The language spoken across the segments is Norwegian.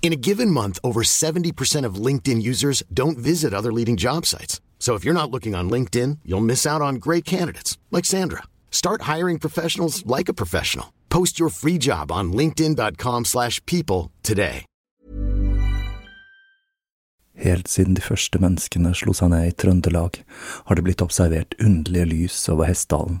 In a given month, over 70% of LinkedIn users don't visit other leading job sites. So if you're not looking on LinkedIn, you'll miss out on great candidates like Sandra. Start hiring professionals like a professional. Post your free job on linkedin.com/people today. Helt siden de første menneskene slo seg ned i Trøndelag, har det blitt observert underlige lys over Hessdalen.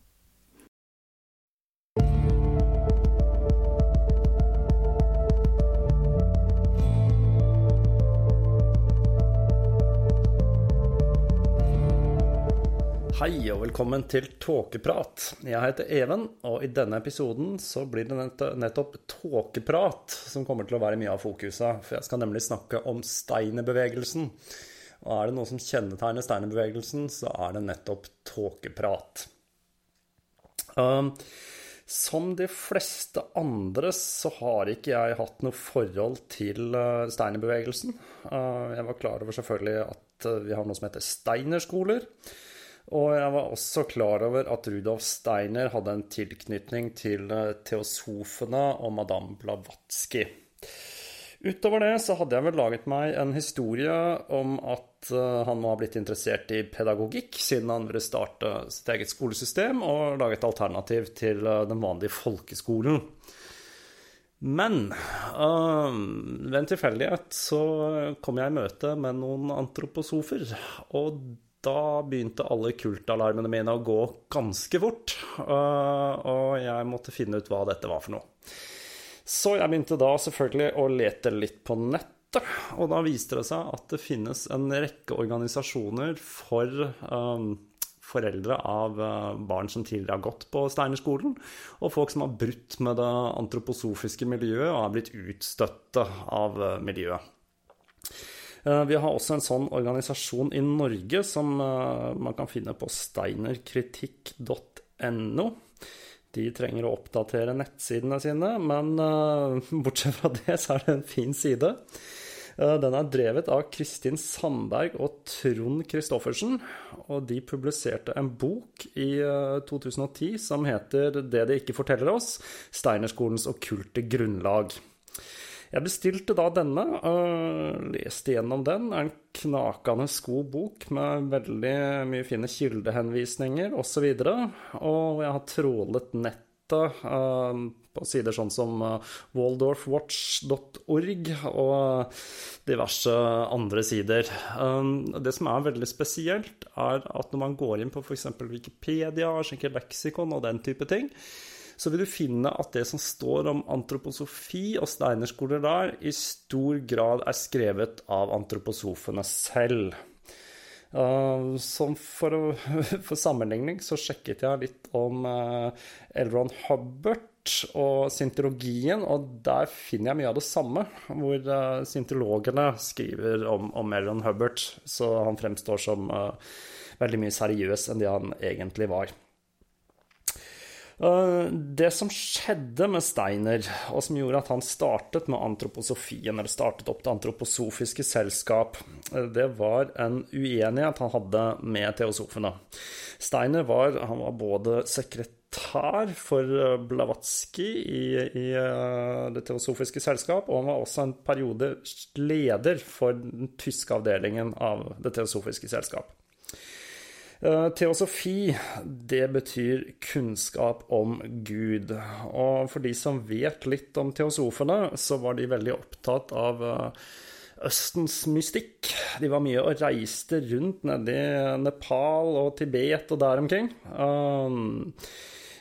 Hei og velkommen til Tåkeprat. Jeg heter Even, og i denne episoden så blir det nettopp tåkeprat som kommer til å være mye av fokuset. For jeg skal nemlig snakke om steinerbevegelsen. Og er det noe som kjennetegner steinerbevegelsen, så er det nettopp tåkeprat. Um, som de fleste andre så har ikke jeg hatt noe forhold til uh, steinerbevegelsen. Uh, jeg var klar over selvfølgelig at uh, vi har noe som heter steinerskoler. Og jeg var også klar over at Rudolf Steiner hadde en tilknytning til eh, teosofene og madame Blavatsky. Utover det så hadde jeg vel laget meg en historie om at eh, han må ha blitt interessert i pedagogikk, siden han ville starte sitt eget skolesystem og lage et alternativ til eh, den vanlige folkeskolen. Men øh, ved en tilfeldighet så kom jeg i møte med noen antroposofer. Og da begynte alle kultalarmene mine å gå ganske fort. øh, og jeg måtte finne ut hva dette var for noe. Så jeg begynte da selvfølgelig å lete litt på nettet. Og da viste det seg at det finnes en rekke organisasjoner for um, foreldre av øh, barn som tidligere har gått på Steinerskolen, og folk som har brutt med det antroposofiske miljøet og er blitt utstøtte av miljøet. Eh, Vi har også en sånn organisasjon i Norge som eh, man kan finne på steinerkritikk.no. De trenger å oppdatere nettsidene sine, men eh, bortsett fra det, så er det en fin side. Den er drevet av Kristin Sandberg og Trond Christoffersen, og de publiserte en bok i eh, 2010 som heter 'Det de ikke forteller oss Steinerskolens okkulte grunnlag'. Jeg bestilte da denne, og leste gjennom den. Er en knakende god bok med veldig mye fine kildehenvisninger osv. Og, så og jeg har trålet nettet nettet, på sider sånn som waldorfwatch.org og diverse andre sider. Det som er veldig spesielt, er at når man går inn på f.eks. Wikipedia, sjekker leksikon og den type ting, så vil du finne at det som står om antroposofi og steinerskoler der, i stor grad er skrevet av antroposofene selv. Uh, som for, for, sammenligning så sjekket jeg litt om uh, Elron Hubbard og syntologien, og der finner jeg mye av det samme. Hvor uh, syntologene skriver om, om Elron Hubbard, så han fremstår som veldig mye seriøs enn det han egentlig var. Eh, det som skjedde med Steiner, og som gjorde at han startet med antroposofien, eller startet opp det antroposofiske selskap, eh, det var en uenighet han hadde med teosofene. Steiner var, var både sekretær for eh, Blavatsky i, i Det teosofiske selskap, og han var også en periode leder for den tyske avdelingen av Det teosofiske selskap. Eh, teosofi, det betyr kunnskap om Gud. Og for de som vet litt om teosofene, så var de veldig opptatt av eh, Østens mystikk. De var mye og reiste rundt nedi Nepal og Tibet og der omkring. Um,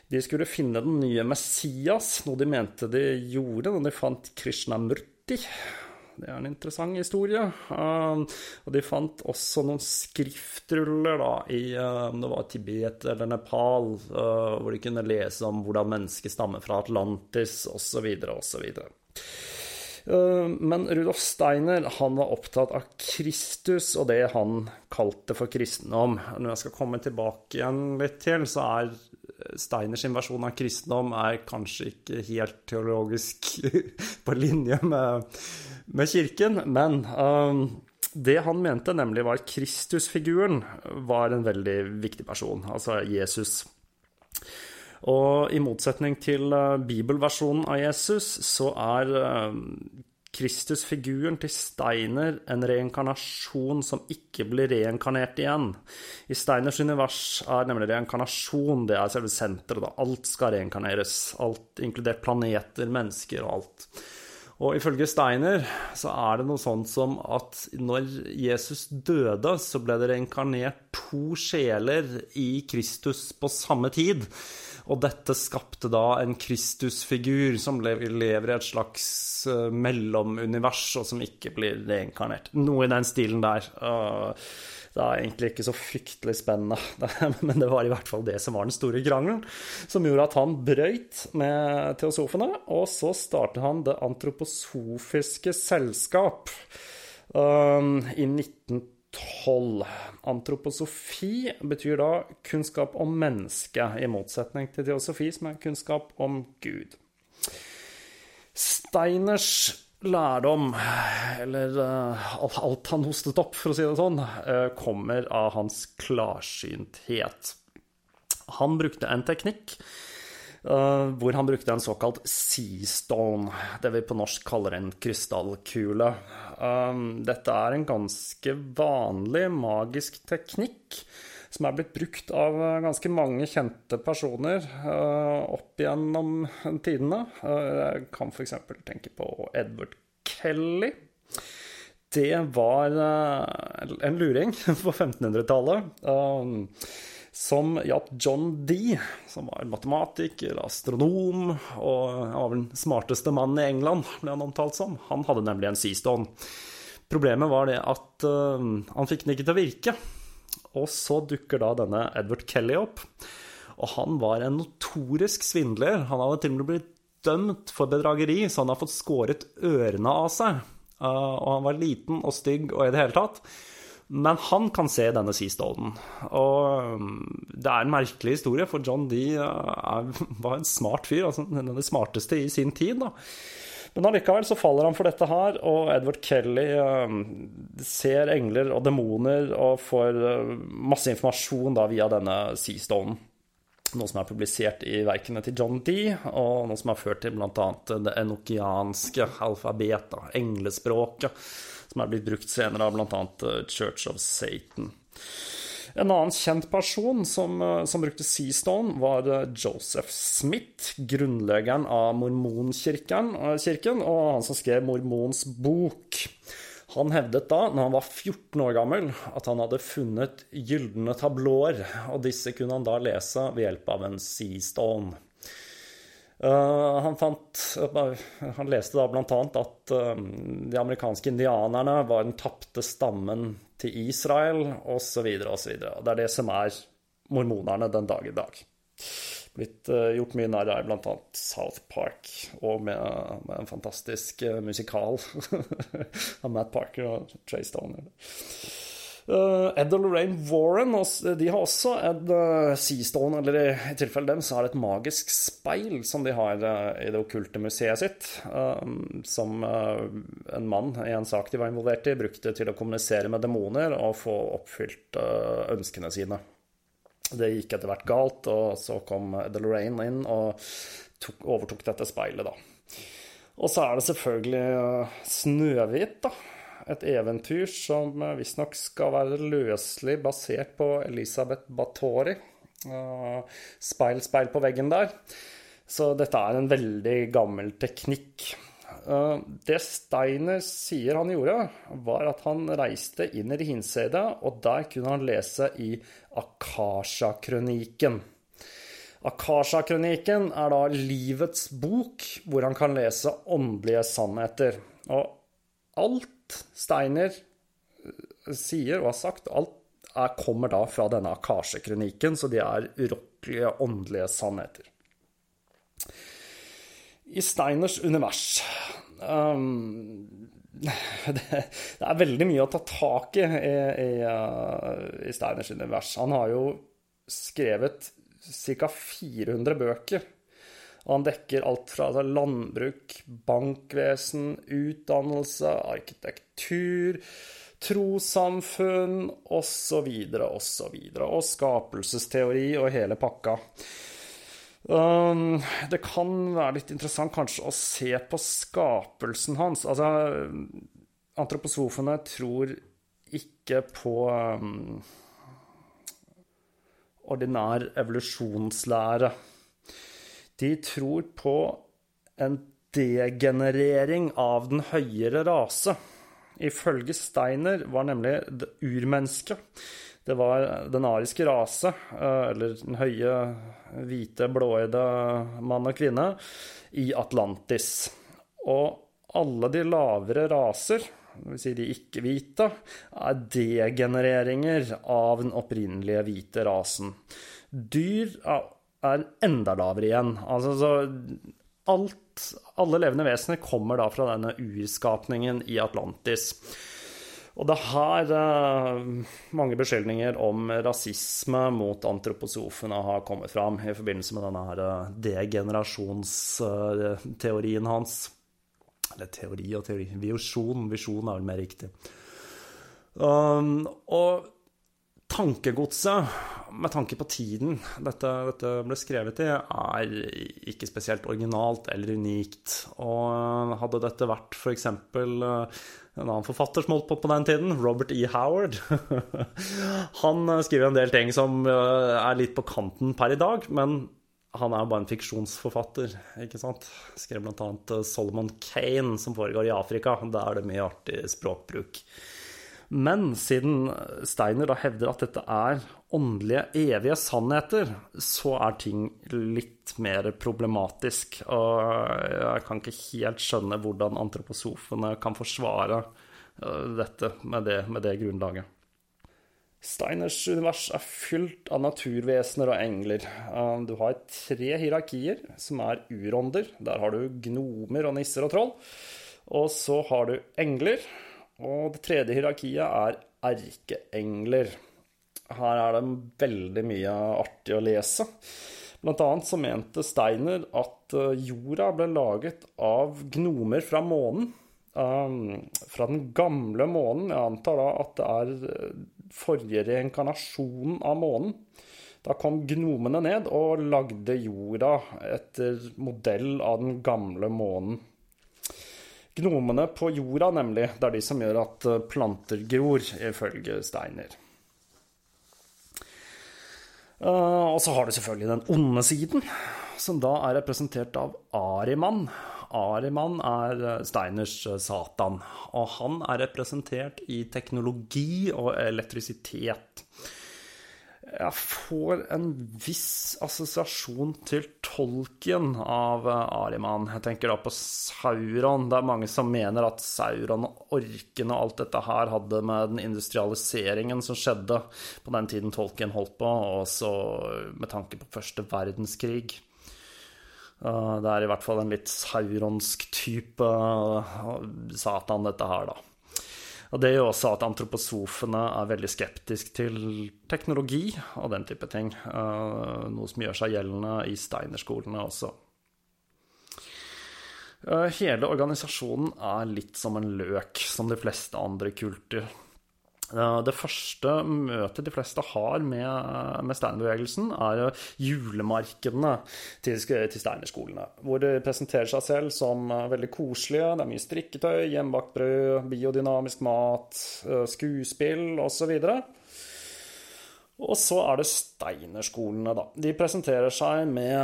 de skulle finne den nye Messias, noe de mente de gjorde når de fant Krishnamurti. Det er en interessant historie. Um, og de fant også noen skriftruller da, i uh, om det var Tibet eller Nepal, uh, hvor de kunne lese om hvordan mennesket stammer fra Atlantis, osv., osv. Uh, men Rudolf Steiner han var opptatt av Kristus og det han kalte for kristendom. Når jeg skal komme tilbake igjen litt til, så er Steiners versjon av kristendom er kanskje ikke helt teologisk på linje med med kirken, men um, det han mente, nemlig var Kristusfiguren, var en veldig viktig person, altså Jesus. Og i motsetning til uh, bibelversjonen av Jesus, så er uh, Kristusfiguren til Steiner en reinkarnasjon som ikke blir reinkarnert igjen. I Steiners univers er nemlig reinkarnasjon det er selve senteret. Da. Alt skal reinkarneres. Alt, inkludert planeter, mennesker og alt. Og ifølge Steiner så er det noe sånt som at når Jesus døde, så ble det reinkarnert to sjeler i Kristus på samme tid. Og dette skapte da en Kristusfigur som lever i et slags eh, mellomunivers, og som ikke blir reinkarnert. Noe i den stilen der. Det er egentlig ikke så fryktelig spennende, men det var i hvert fall det som var den store krangelen, som gjorde at han brøyt med teosofene, og så startet han Det antroposofiske selskap i 1912. Antroposofi betyr da kunnskap om mennesket, i motsetning til teosofi, som er kunnskap om Gud. Steiners lærdom, eller uh, alt han hostet opp, for å si det sånn, uh, kommer av hans klarsynthet. Han brukte en teknikk hvor han brukte en såkalt seastone, det vi på norsk kaller en krystallkule. dette er en ganske vanlig magisk teknikk som er blitt brukt av eh, ganske mange kjente personer opp gjennom tidene. Jeg kan f.eks. tenke på Edward Kelly. Det var en luring på 1500-tallet. Som hjalp John Dee, som var matematiker, astronom og han var vel den smarteste mannen i England, ble han omtalt som. Han hadde nemlig en seastone. Problemet var det at han fikk den ikke til å virke. Og så dukker da denne Edward Kelly opp. Og han var en notorisk svindler. Han hadde til og med blitt dømt for bedrageri, så han har fått skåret ørene av seg. Uh, og han var liten og stygg og i det hele tatt. Men han kan se denne seastolen, Og um, det er en merkelig historie, for John Dee uh, var en smart fyr. Altså den smarteste i sin tid. da. Men allikevel så faller han for dette her, og Edward Kelly uh, ser engler og demoner og får uh, masse informasjon da via denne Seastonen. Noe som er publisert i verkene til John Dee, og noe som har ført til bl.a. det enokianske alfabetet, englespråket, som er blitt brukt senere av bl.a. Church of Satan. En annen kjent person som, eh, som brukte Seastone, var eh, Joseph Smith, grunnleggeren av mormonkirken, kirken, og han som skrev Mormons bok. Han hevdet da, når han var 14 år gammel, at han hadde funnet gylne tablåer, og disse kunne han da lese ved hjelp av en Seastone. Uh, han, fant, uh, han leste da bl.a. at uh, de amerikanske indianerne var den tapte stammen til Israel, osv., osv. Det er det som er mormonerne den dag i dag. Blitt gjort mye narr av bl.a. South Park, og med, med en fantastisk musikal av Matt Parker og Trey Stone. Uh, Ed og Lorraine Warren de har også et uh, Seastone, eller i, i tilfelle dem så det et magisk speil som de har uh, i det okkulte museet sitt. som en mann i en sak de var involvert i, brukte til å kommunisere med demoner og få oppfylt ønskene sine. Det gikk etter hvert galt, og så kom Ed Lorraine inn og tok, overtok dette speilet, da. Og så er det selvfølgelig Snøhvit, da et eventyr som visstnok skal være løselig basert på Elisabeth Bathory. Speil, speil på veggen der. Så dette er en veldig gammel teknikk. Det Steiner sier han gjorde, var at han reiste inn i Hinsedet, og der kunne han lese i Akasha-krøniken. Akasha-krøniken er da livets bok, hvor han kan lese åndelige sannheter. Og alt Steiner eh, sier og har sagt, alt er, kommer da fra denne Akasha-kroniken, så de er urokkelige, åndelige sannheter. I Steiners univers um, det, det, er veldig mye å ta tak i i, i, uh, i Steiners univers. Han har jo skrevet ca. 400 bøker og han dekker alt fra altså, landbruk, bankvesen, utdannelse, arkitektur, trossamfunn osv., osv. Og, og skapelsesteori og hele pakka. Um, det kan være litt interessant kanskje å se på skapelsen hans. Altså, antroposofene tror ikke på um, ordinær evolusjonslære. De tror på en degenerering av den høyere rase. Ifølge Steiner var nemlig det urmennesket Det var den ariske rase, eh, eller den høye, hvite, blåøyde mann og kvinne, i Atlantis. Og alle de lavere raser, dvs. Si de ikke-hvite, er degenereringer av den opprinnelige hvite rasen. Dyr er enda lavere igjen. Altså, så alt, alle levende vesener kommer da fra denne urskapningen i Atlantis. Og det har eh, mange beskyldninger om rasisme mot antroposofene har kommet fram i forbindelse med denne her uh, degenerasjonsteorien hans. Eller teori og teori Visjon. Visjon er vel mer riktig. Um, og tankegodset, med tanke på tiden dette, dette, ble skrevet i, er ikke spesielt originalt eller unikt. Og hadde dette vært f.eks. Eh, en annen forfatter som holdt på på den tiden, Robert E. Howard Han skriver en del ting som eh, er litt på kanten per i dag, men han er jo bare en fiksjonsforfatter, ikke sant. Skrev bl.a. Eh, Solomon Kane, som foregår i Afrika. Der er det mye artig språkbruk. Men siden Steiner da hevder at dette er åndelige, evige sannheter, så er ting litt mer problematisk. Og jeg kan ikke helt skjønne hvordan antroposofene kan forsvare øh, dette med det, med det grunnlaget. Steiners univers er fylt av naturvesener og engler. Øh, du har tre hierarkier, som er urånder. Der har du gnomer og nisser og troll. Og så har du engler, og det tredje hierarkiet er erkeengler. Her er det veldig mye artig å lese. Blant annet så mente Steiner at eh, jorda ble laget av gnomer fra månen. Um, fra den gamle månen. Jeg antar da at det er eh, forrige reinkarnasjonen av månen. Da kom gnomene ned og lagde jorda etter modell av den gamle månen. Gnomene på jorda, nemlig, det er de som gjør at eh, planter gror, ifølge Steiner. Uh, og så har du selvfølgelig den onde siden, som da er representert av Ariman. Ariman er Steiners Satan, og han er representert i teknologi og elektrisitet jeg får en viss assosiasjon til tolken av eh, Ariman. Jeg tenker da på Sauron. Det er mange som mener at Sauron og orkene og alt dette her hadde med den industrialiseringen som skjedde på den tiden tolken holdt på, og også med tanke på første verdenskrig. Eh, det er i hvert fall en litt sauronsk type eh, Satan, dette her, da. Og det gjør også at antroposofene er veldig skeptisk til teknologi og den type ting. Eh, noe som gjør seg gjeldende i Steiner-skolene også. Eh, hele organisasjonen er litt som en løk, som de fleste andre kulter. Det første møtet de fleste har med, med Steinerbevegelsen, er julemarkedene til, til Steinerskolene. Hvor de presenterer seg selv som veldig koselige. Det er mye strikketøy, hjemmebakt brød, biodynamisk mat, skuespill osv. Og så er det Steinerskolene, da. De presenterer seg med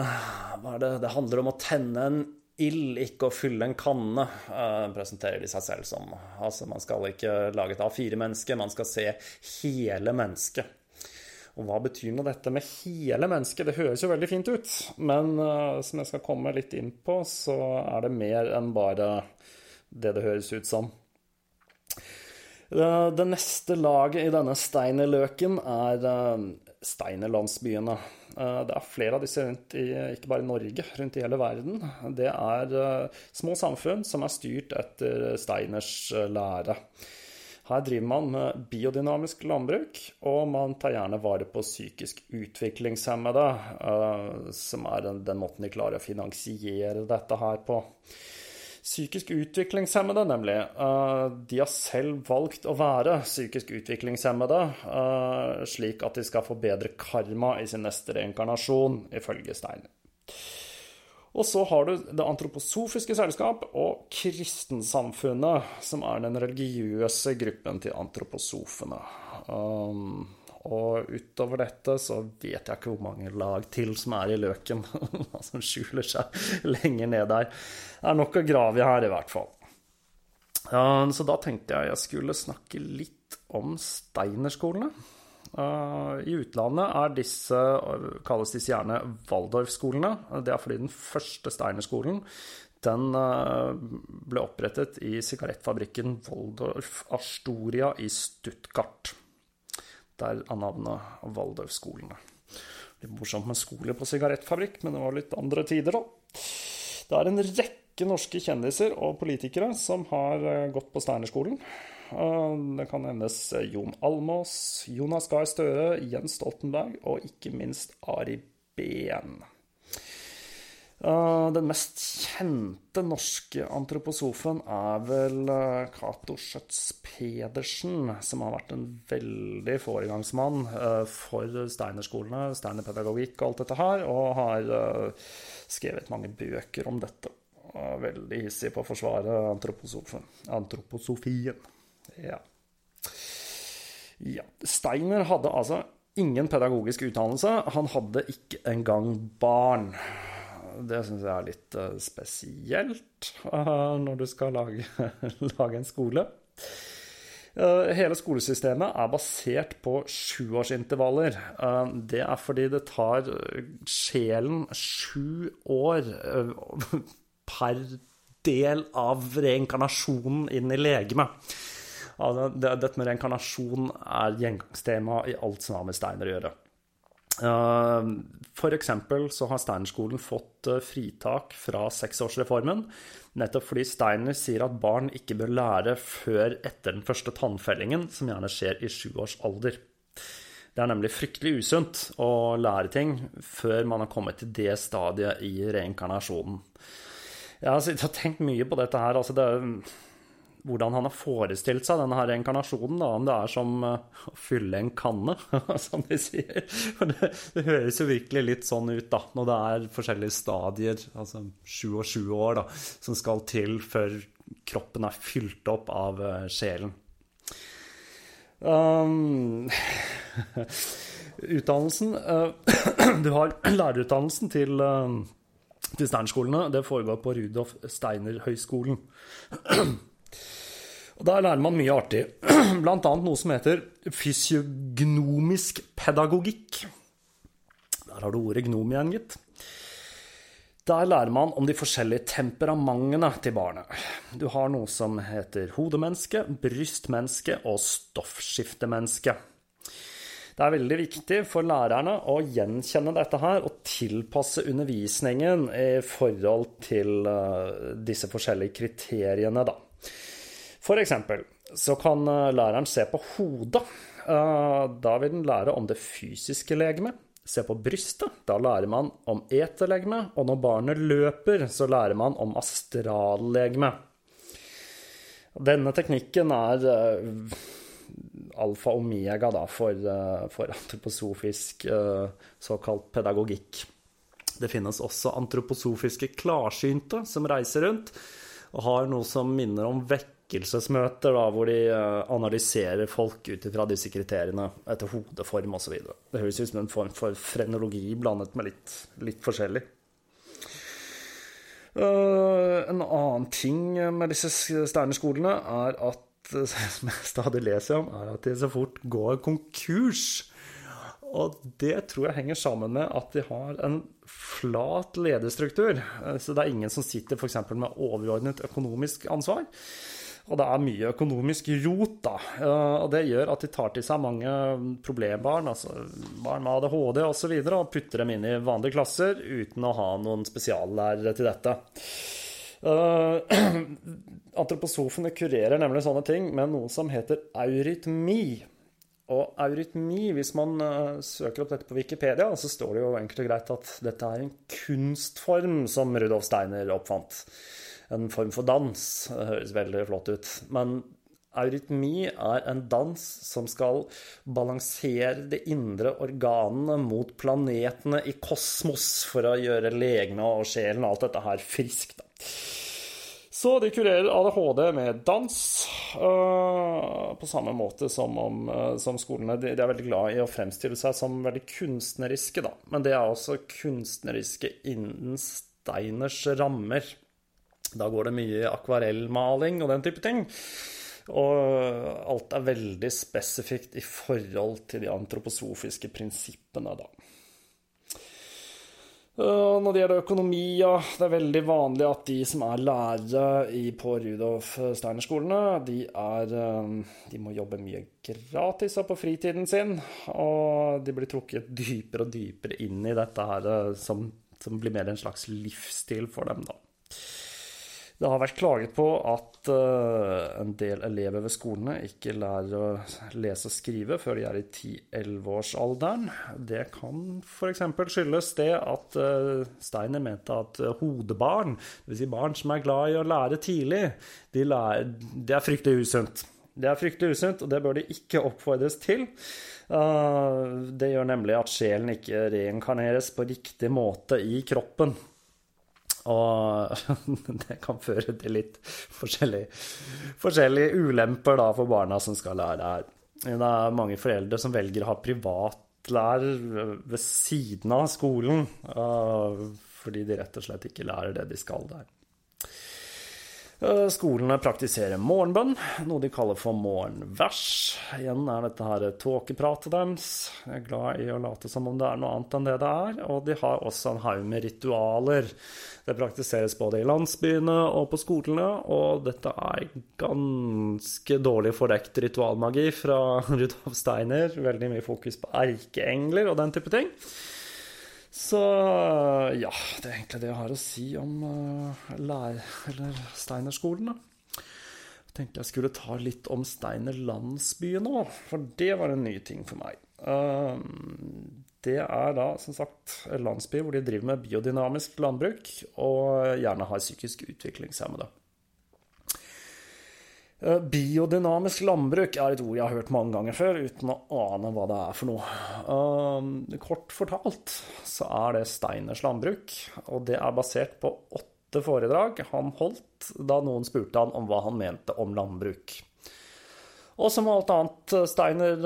hva er det, det handler om å tenne en ild, ikke å fylle en kanne, uh, presenterer de seg selv som. Altså, man skal ikke lage et A4-menneske, man skal se hele mennesket. Og hva betyr nå dette med hele mennesket? Det høres jo veldig fint ut, men uh, som jeg skal komme litt inn på, så er det mer enn bare det det høres ut som. Uh, det neste laget i denne steinerløken er steinerlandsbyene. Eh, det er flere av disse rundt i, ikke bare i Norge, rundt i hele verden. Det er eh, små samfunn som er styrt etter Steiners eh, lære. Her driver man med biodynamisk landbruk, og man tar gjerne vare på psykisk utviklingshemmede, som er den måten de klarer å finansiere dette her på. Psykisk utviklingshemmede, nemlig. Eh, de har selv valgt å være psykisk utviklingshemmede, eh, slik at de skal få bedre karma i sin neste reinkarnasjon, ifølge Steiner. Og så har du Det antroposofiske selskap og Kristensamfunnet, som er den religiøse gruppen til antroposofene. Um, og utover dette så vet jeg ikke hvor mange lag til som er i løken, som skjuler seg lenger ned der. Det er nok å grave i her, i hvert fall. Så da tenkte jeg jeg skulle snakke litt om Steinerskolene. I utlandet er disse, kalles disse gjerne Waldorf-skolene. Det er fordi den første Steinerskolen den eh, ble opprettet i sigarettfabrikken Waldorf Astoria i Stuttgart. Der er navnet Waldorf-skolene. Litt morsomt med skole på sigarettfabrikk, men det var litt andre tider, da. Det er en rekke norske kjendiser og politikere som har eh, gått på Steinerskolen. Det kan nevnes eh, Jon Almås, Jonas Gahr Støre, Jens Stoltenberg og ikke minst Ari Behn. Uh, den mest kjente norske antroposofen er vel uh, Cato Schjøtz Pedersen, som har vært en veldig foregangsmann uh, for Steiner-skolene, Steiner-pedagogikk og alt dette her, og har skrevet mange bøker om dette. Veldig hissig på å forsvare antroposofien. Ja. ja. Steiner hadde altså ingen pedagogisk utdannelse. Han hadde ikke engang barn. Det syns jeg er litt uh, spesielt uh, når du skal lage, lage en skole. Uh, hele skolesystemet er basert på sjuårsintervaller. Det er fordi det tar sjelen sju år per del av reinkarnasjonen inn i legemet. Dette med reinkarnasjon er gjengangstema i alt som har med steiner å gjøre. Eh, F.eks. så har Steinerskolen fått eh, fritak fra seksårsreformen, nettopp fordi Steiner sier at barn ikke bør lære før etter den første tannfellingen, som gjerne skjer i sju års alder. Det er nemlig fryktelig usunt å lære ting før man har kommet til det stadiet i reinkarnasjonen. Jeg har tenkt mye på dette her. altså det er hvordan han har forestilt seg denne her reinkarnasjonen. Da, om det er som uh, å fylle en kanne, som de sier. For det, det, høres jo virkelig litt sånn ut, da, når det er forskjellige stadier, altså sju og sju år, da, som skal til før kroppen er fylt opp av uh, sjelen. Um, Utdannelsen Du har lærerutdannelsen til, til Steinerskolene. Det foregår på Rudolf Steiner-høgskolen. Og Der lærer man mye artig, annet noe som heter fysiognomisk pedagogikk. Der har du ordet gnom igjen, gitt. Der lærer man om de forskjellige temperamentene til barnet. Du har noe som heter hodemenneske, brystmenneske og stoffskiftemenneske. Det er veldig viktig for lærerne å gjenkjenne dette her og tilpasse undervisningen i forhold til eh, disse forskjellige kriteriene, da. For eksempel så kan eh, læreren se på hodet. Eh, da vil den lære om det fysiske legemet. Se på brystet. Da lærer man om eterlegemet. Og når barnet løper, så lærer man om astrallegemet. Denne teknikken er eh, alfa og omega da, for, for antroposofisk såkalt pedagogikk. Det finnes også antroposofiske klarsynte som reiser rundt og har noe som minner om vekkelsesmøter da, hvor de eh, analyserer folk ut ifra disse kriteriene etter hodeform osv. Det høres ut som en form for frenologi blandet med litt, litt forskjellig. Uh, en annen ting med disse stjerneskolene er at som jeg stadig leser om, er at de så fort går konkurs. Og det tror jeg henger sammen med at de har en flat lederstruktur. Så det er ingen som sitter f.eks. med overordnet økonomisk ansvar. Og det er mye økonomisk rot, da. Og det gjør at de tar til seg mange problembarn, altså barn med ADHD osv., og, så videre, og putter dem inn i vanlige klasser uten å ha noen spesiallærere til dette. Uh, antroposofene kurerer nemlig sånne ting med noe som heter eurytmi. Og eurytmi, hvis man uh, søker opp dette på Wikipedia, så står det jo enkelt og greit at dette er en kunstform som Rudolf Steiner oppfant en form for dans. Det høres veldig flott ut. Men eurytmi er en dans som skal balansere de indre organene mot planetene i kosmos for å gjøre legene og sjelen og alt dette her friskt. Så de kurerer ADHD med dans, uh, på samme måte som, om, uh, som skolene. De, er veldig glad i å fremstille seg som veldig kunstneriske, da. Men det er også kunstneriske innen Steiners rammer. Da går det mye akvarellmaling og den type ting. Og alt er veldig spesifikt i forhold til de antroposofiske prinsippene, da. Når det gjelder økonomi, ja, det er veldig vanlig at de som er lærere på Rudolf Steiner-skolene, de, de må jobbe mye gratis på fritiden sin. Og de blir trukket dypere og dypere inn i dette her som, som blir mer en slags livsstil for dem, da. Det har vært klaget på at uh, en del elever ved skolene ikke lærer å lese og skrive før de er i 10-11-årsalderen. Det kan f.eks. skyldes det at uh, Steiner mente at uh, hodebarn, dvs. Si barn som er glad i å lære tidlig, de det er fryktelig usunt. Det er fryktelig usunt, og det bør de ikke oppfordres til. Det gjør nemlig at sjelen ikke reinkarneres på riktig måte i kroppen. Og det kan føre til litt forskjellige, forskjellige ulemper da, for barna som skal lære her. Det er mange foreldre som velger å ha privatlærer ved siden av skolen, fordi de rett og slett ikke lærer det de skal der. Eh, skolene praktiserer morgenbønn, noe de kaller for morgenvers. Igjen er dette her tåkepratet deres. Jeg er glad i å late som om det er noe annet enn det det er. Og de har også en haug med ritualer. Det praktiseres både i landsbyene og på skolene, og dette er ganske dårlig fordekt ritualmagi fra Rudolf Steiner. Veldig mye fokus på erkeengler og den type ting. Så ja, det er egentlig det jeg har å si om uh, lær... Eller Steinerskolen, da. Jeg tenkte jeg skulle ta litt om Steiner landsby nå, for det var en ny ting for meg. Uh, det er da som sagt landsby hvor de driver med biodynamisk landbruk, og gjerne har psykisk utviklingshemmede. Eh, biodynamisk landbruk er et ord jeg har hørt mange ganger før, uten å ane hva det er for noe. Uh, kort fortalt så er det Steiners landbruk, og det er basert på åtte foredrag han holdt da noen spurte han om hva han mente om landbruk. Og som alt annet Steiner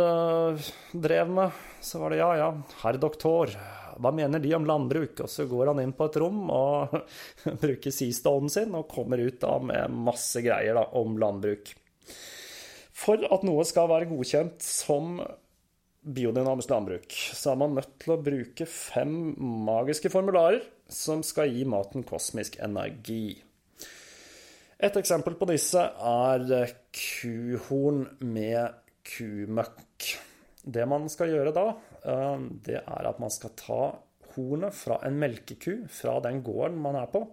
drev med, så var det ja, ja, herr doktor, hva mener de om landbruk? Og så går han inn på et rom og bruker seastonen sin og kommer ut da med masse greier da, om landbruk. For at noe skal være godkjent som biodynamisk landbruk, så er man nødt til å bruke fem magiske formularer som skal gi maten kosmisk energi. Et eksempel på disse er kuhorn med kumøkk. Det man skal gjøre da, det er at man skal ta hornet fra en melkeku fra den gården man er på.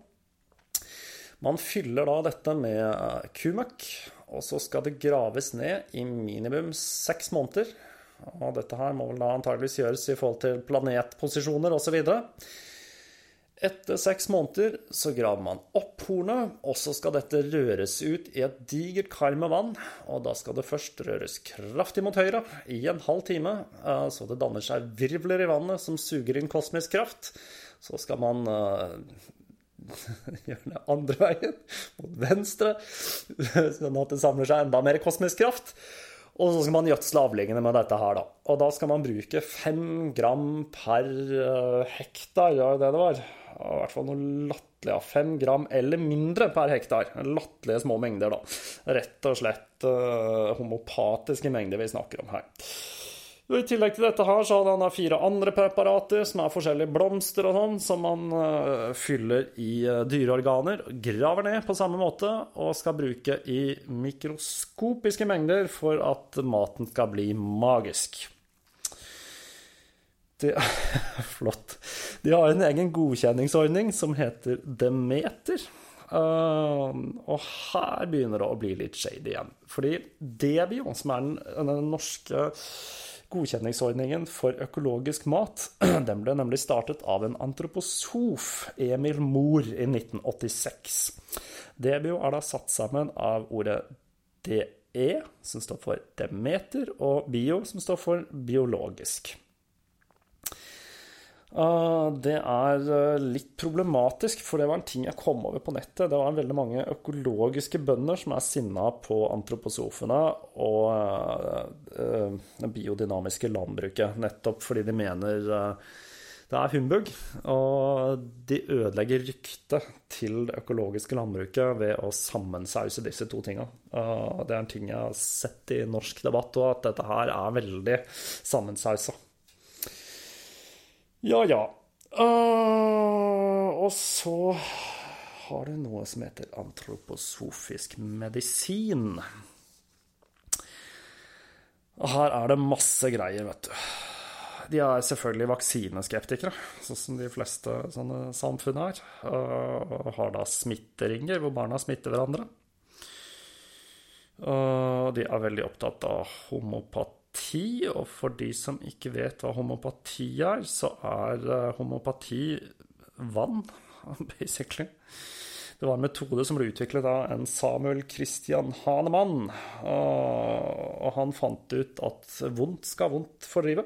Man fyller da dette med eh, kumøkk, og så skal det graves ned i minimum seks måneder. Og dette her må vel da antageligvis gjøres i forhold til planetposisjoner osv. Etter seks måneder så graver man opp hornet, og så skal dette røres ut i et digert kar med vann. Og da skal det først røres kraftig mot høyre i en halv time, eh, så det danner seg virvler i vannet som suger inn kosmisk kraft. Så skal man uh, gjøre det andre veien, mot venstre, sånn at det samler seg enda mer kosmisk kraft. Og så skal man gjødsle avlingene med dette her, da. Og da skal man bruke fem gram per eh, hektar, ja, det det var i hvert fall noe latterlig av fem gram eller mindre per hektar. Latterlige små mengder, da. Rett og slett uh, homopatiske mengder vi snakker om her. I tillegg til dette her så hadde han fire andre preparater som er forskjellige blomster og sånn, som man uh, fyller i uh, dyreorganer, graver ned på samme måte og skal bruke i mikroskopiske mengder for at maten skal bli magisk. Er flott. De har en egen godkjenningsordning som heter Demeter. Uh, og her begynner det å bli litt shady igjen. Fordi Debio, som er den, den norske godkjenningsordningen for økologisk mat, den ble nemlig startet av en antroposof, Emil Mohr, i 1986. Debio er da satt sammen av ordet DE, som står for Demeter, og bio, som står for biologisk. Ah, det er eh, litt problematisk, for det var en ting jeg kom over på nettet. Det var veldig mange økologiske bønder som er sinna på antroposofene og uh, det biodynamiske landbruket, nettopp fordi de mener det er humbug. Og de ødelegger ryktet til det økologiske landbruket ved å sammensause disse to tinga. Uh, det er en ting jeg har sett i norsk debatt, og at dette her er veldig sammensausa. Ja, ja. Uh, og så har du noe som heter antroposofisk medisin. Og her er det masse greier, vet du. De er selvfølgelig vaksineskeptikere, sånn som de fleste sånne samfunn er. Og har da smitteringer hvor barna smitter hverandre. Og de er veldig opptatt av homopati homopati. Og for de som ikke vet hva homopati er, så er eh, homopati vann, basically. Det var en metode som ble utviklet av en Samuel Christian Hanemann. Og han fant ut at vondt skal vondt fordrive.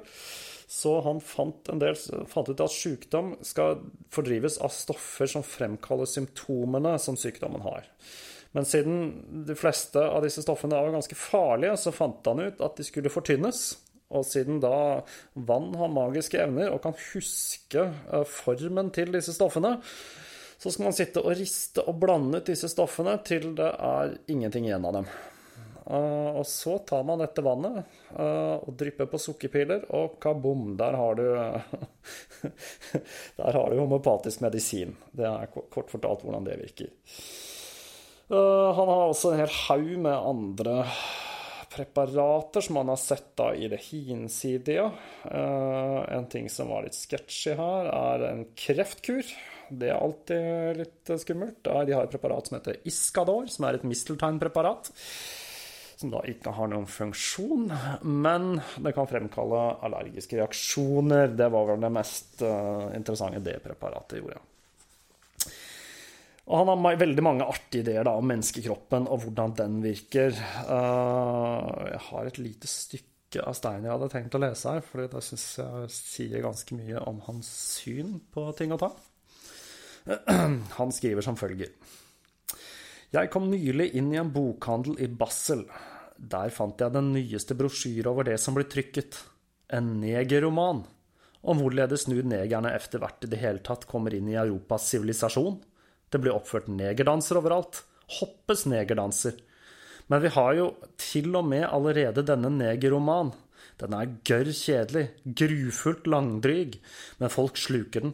Så han fant, del, fant ut at sykdom skal fordrives av stoffer som fremkaller symptomene som sykdommen har. Men siden de fleste av disse stoffene var ganske farlige, så fant han ut at de skulle fortynnes. Og siden da vann har magiske evner og kan huske eh, formen til disse stoffene, så skal man sitte og riste og blande ut disse stoffene til det er ingenting igjen av dem. Uh, og så tar man dette vannet uh, og drypper på sukkerpiller, og kabom, der har du Der har du homopatisk medisin. Det er kort fortalt hvordan det virker. Eh, han har også en hel haug med andre preparater som han har sett da i det hinsidige. Uh, en ting som var litt sketchy her, er en kreftkur. Det er alltid litt skummelt. De har et preparat som heter Iscador, som er et misteltegnpreparat. Som da ikke har noen funksjon, men det kan fremkalle allergiske reaksjoner. Det var vel det mest uh, interessante det preparatet gjorde. Og han har veldig mange artige ideer da, om menneskekroppen og hvordan den virker. Uh, jeg har et lite stykke av Stein jeg hadde tenkt å lese her, for det syns jeg sier ganske mye om hans syn på ting og tang. Han skriver som følger. Jeg kom nylig inn i en bokhandel i Basel. der fant jeg den nyeste brosjyre over det som blir trykket. En negerroman. Om hvorledes nu negerne etter hvert i det hele tatt kommer inn i Europas sivilisasjon. Det blir oppført negerdanser overalt. Hoppes negerdanser. Men vi har jo til og med allerede denne negerroman. Den er gørr kjedelig, grufullt langdryg, men folk sluker den.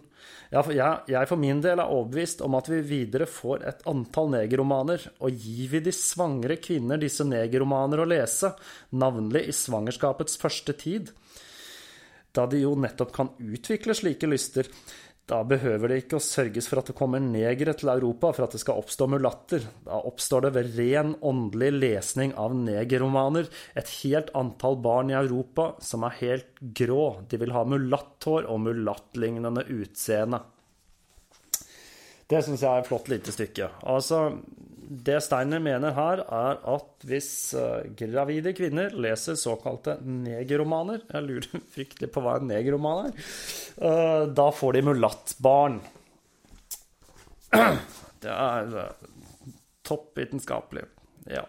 Jeg for min del er overbevist om at vi videre får et antall negerromaner, og gir vi de svangre kvinner disse negerromaner å lese, navnlig i svangerskapets første tid, da de jo nettopp kan utvikle slike lyster, da behøver det ikke å sørges for at det kommer negere til Europa for at det skal oppstå mulatter. Da oppstår det ved ren åndelig lesning av negerromaner et helt antall barn i Europa som er helt grå. De vil ha mulatthår og mulattlignende utseende. Det syns jeg er et flott lite stykke. Altså, det Steiner mener her, er at hvis uh, gravide kvinner leser såkalte negerromaner Jeg lurer fryktelig på hva en negerroman er. Uh, da får de mulattbarn. Det er uh, toppvitenskapelig. Ja.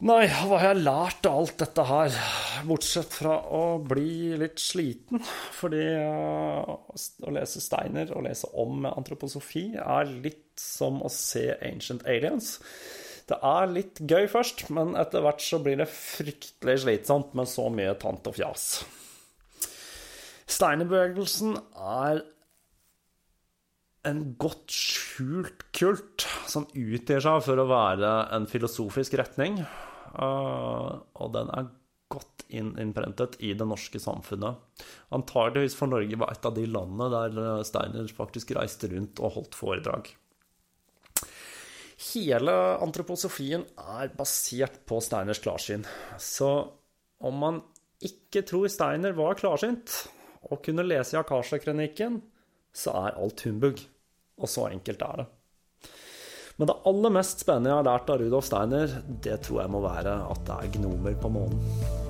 Nei, hva har jeg lært av alt dette her? Bortsett fra å bli litt sliten. Fordi uh, å lese Steiner og lese om antroposofi er litt som å se Ancient Aliens. Det er litt gøy først, men etter hvert så blir det fryktelig slitsomt med så mye tant og fjas. Steiner-bevegelsen er en godt skjult kult som utgir seg for å være en filosofisk retning. Eh, og den er godt innprentet i det norske samfunnet. Antageligvis for Norge var et av de landene der eh, Steiner faktisk reiste rundt og holdt foredrag. Hele antroposofien er basert på Steiners klarsyn. Så om man ikke tror Steiner var klarsynt og kunne lese i Akasha-kronikken, så er alt humbug. Og så enkelt er det. Men det aller mest spennende jeg har lært av Rudolf Steiner, det tror jeg må være at det er gnomer på månen.